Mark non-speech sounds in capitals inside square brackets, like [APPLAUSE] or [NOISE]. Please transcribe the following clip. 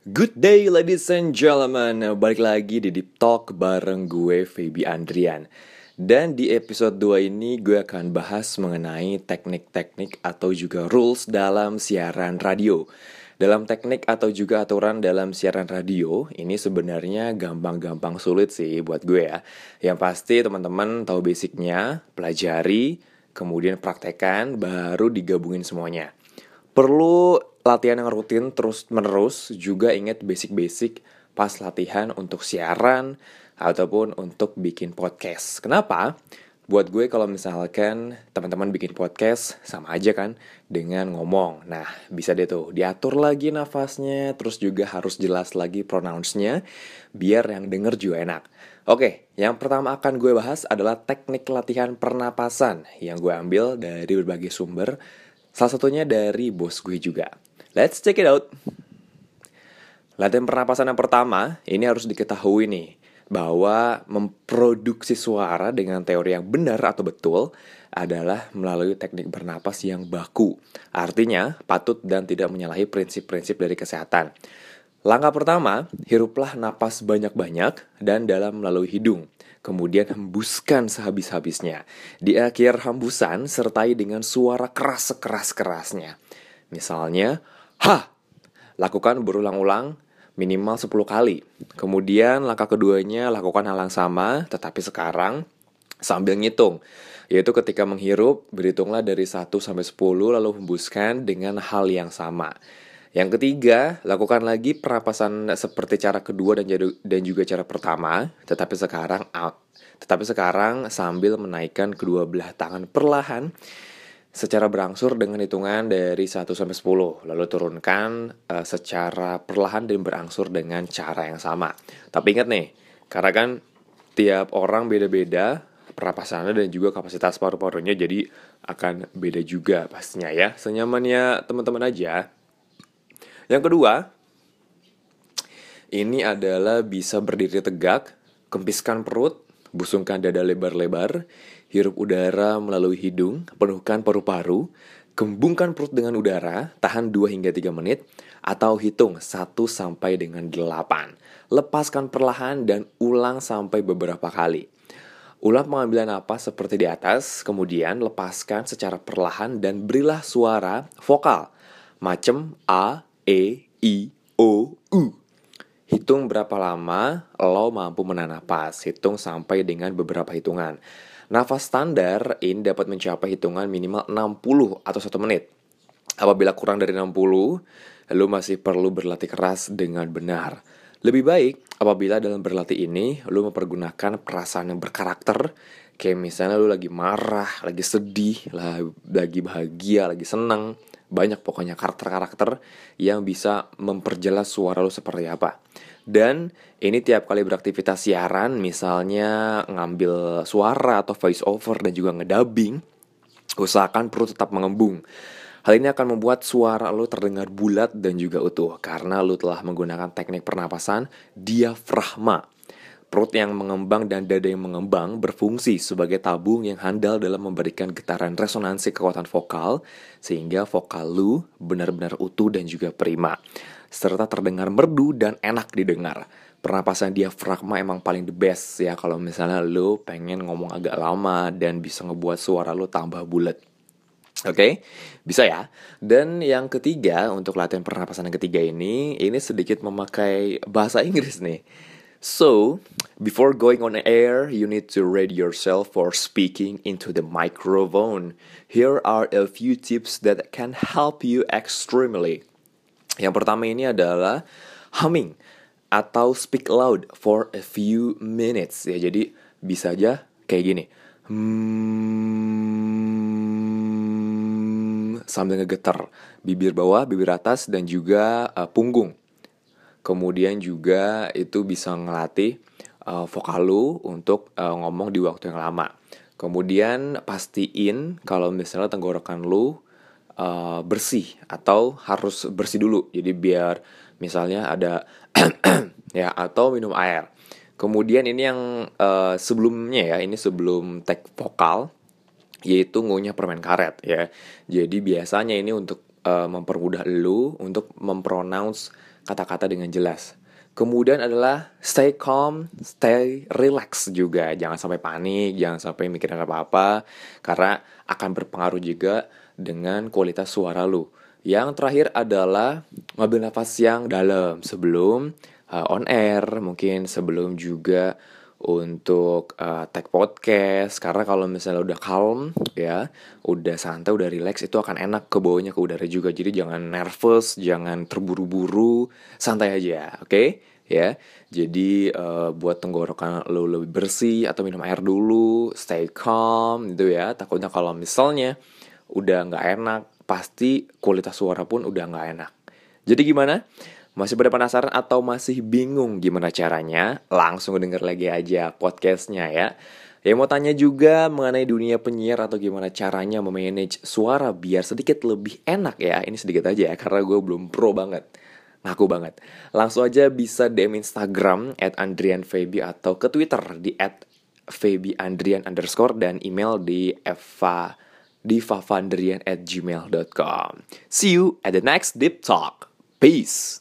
Good day ladies and gentlemen. Balik lagi di Deep Talk bareng gue Feby Andrian. Dan di episode 2 ini gue akan bahas mengenai teknik-teknik atau juga rules dalam siaran radio. Dalam teknik atau juga aturan dalam siaran radio Ini sebenarnya gampang-gampang sulit sih buat gue ya. Yang pasti teman-teman tahu basicnya, pelajari, kemudian praktekan, baru digabungin semuanya. Perlu latihan yang rutin terus menerus juga ingat basic-basic pas latihan untuk siaran ataupun untuk bikin podcast. Kenapa? Buat gue kalau misalkan teman-teman bikin podcast sama aja kan dengan ngomong. Nah, bisa deh tuh diatur lagi nafasnya, terus juga harus jelas lagi pronounce-nya biar yang denger juga enak. Oke, yang pertama akan gue bahas adalah teknik latihan pernapasan yang gue ambil dari berbagai sumber, salah satunya dari bos gue juga. Let's check it out. Latihan pernapasan yang pertama, ini harus diketahui nih, bahwa memproduksi suara dengan teori yang benar atau betul adalah melalui teknik bernapas yang baku. Artinya, patut dan tidak menyalahi prinsip-prinsip dari kesehatan. Langkah pertama, hiruplah napas banyak-banyak dan dalam melalui hidung. Kemudian hembuskan sehabis-habisnya. Di akhir hembusan, sertai dengan suara keras sekeras-kerasnya. Misalnya, Ha! Lakukan berulang-ulang minimal 10 kali. Kemudian langkah keduanya lakukan hal yang sama, tetapi sekarang sambil ngitung. Yaitu ketika menghirup, berhitunglah dari 1 sampai 10 lalu hembuskan dengan hal yang sama. Yang ketiga, lakukan lagi pernapasan seperti cara kedua dan dan juga cara pertama, tetapi sekarang tetapi sekarang sambil menaikkan kedua belah tangan perlahan secara berangsur dengan hitungan dari 1 sampai 10 lalu turunkan uh, secara perlahan dan berangsur dengan cara yang sama. Tapi ingat nih, karena kan tiap orang beda-beda pernapasannya dan juga kapasitas paru-parunya jadi akan beda juga pastinya ya. Senyamannya teman-teman aja. Yang kedua, ini adalah bisa berdiri tegak, kempiskan perut, busungkan dada lebar-lebar, hirup udara melalui hidung, penuhkan paru-paru, kembungkan perut dengan udara, tahan 2 hingga 3 menit, atau hitung 1 sampai dengan 8. Lepaskan perlahan dan ulang sampai beberapa kali. Ulang pengambilan napas seperti di atas, kemudian lepaskan secara perlahan dan berilah suara vokal macam A, E, I, O, U. Hitung berapa lama lo mampu menahan napas. Hitung sampai dengan beberapa hitungan. Nafas standar ini dapat mencapai hitungan minimal 60 atau 1 menit. Apabila kurang dari 60, lu masih perlu berlatih keras dengan benar. Lebih baik apabila dalam berlatih ini lu mempergunakan perasaan yang berkarakter Kayak misalnya lu lagi marah, lagi sedih, lagi bahagia, lagi senang Banyak pokoknya karakter-karakter yang bisa memperjelas suara lu seperti apa dan ini tiap kali beraktivitas siaran, misalnya ngambil suara atau voice over dan juga ngedubbing, usahakan perut tetap mengembung. Hal ini akan membuat suara lo terdengar bulat dan juga utuh karena lo telah menggunakan teknik pernapasan diafragma. Perut yang mengembang dan dada yang mengembang berfungsi sebagai tabung yang handal dalam memberikan getaran resonansi kekuatan vokal sehingga vokal lu benar-benar utuh dan juga prima serta terdengar merdu dan enak didengar. Pernapasan diafragma emang paling the best ya kalau misalnya lo pengen ngomong agak lama dan bisa ngebuat suara lo tambah bulat. Oke, okay? bisa ya. Dan yang ketiga untuk latihan pernapasan yang ketiga ini, ini sedikit memakai bahasa Inggris nih. So, before going on air, you need to ready yourself for speaking into the microphone. Here are a few tips that can help you extremely. Yang pertama ini adalah humming atau speak loud for a few minutes ya. Jadi bisa aja kayak gini. Hmm, sambil ngegetar bibir bawah, bibir atas dan juga uh, punggung. Kemudian juga itu bisa ngelatih uh, vokal lu untuk uh, ngomong di waktu yang lama. Kemudian pastiin kalau misalnya tenggorokan lu uh, bersih atau harus bersih dulu. Jadi biar misalnya ada [CLEARS THROAT] ya atau minum air. Kemudian ini yang uh, sebelumnya ya, ini sebelum tag vokal yaitu ngunyah permen karet ya. Jadi biasanya ini untuk uh, mempermudah lu untuk mempronounce kata-kata dengan jelas. Kemudian adalah stay calm, stay relax juga. Jangan sampai panik, jangan sampai mikirin apa-apa. Karena akan berpengaruh juga dengan kualitas suara lu. Yang terakhir adalah ngambil nafas yang dalam sebelum uh, on air, mungkin sebelum juga untuk uh, tag podcast. Karena kalau misalnya udah calm ya udah santai udah relax itu akan enak ke bawahnya ke udara juga. Jadi jangan nervous jangan terburu-buru. Santai aja oke? Okay? ya. Jadi uh, buat tenggorokan lo lebih bersih atau minum air dulu stay calm gitu ya. Takutnya kalau misalnya udah nggak enak pasti kualitas suara pun udah nggak enak. Jadi gimana masih pada penasaran atau masih bingung gimana caranya? Langsung denger lagi aja podcastnya ya. Yang mau tanya juga mengenai dunia penyiar atau gimana caranya memanage suara biar sedikit lebih enak ya. Ini sedikit aja ya karena gue belum pro banget. Ngaku banget. Langsung aja bisa DM Instagram at Andrian Febi atau ke Twitter di at Febi Andrian underscore dan email di eva di favandrian at gmail.com. See you at the next Deep Talk. Peace.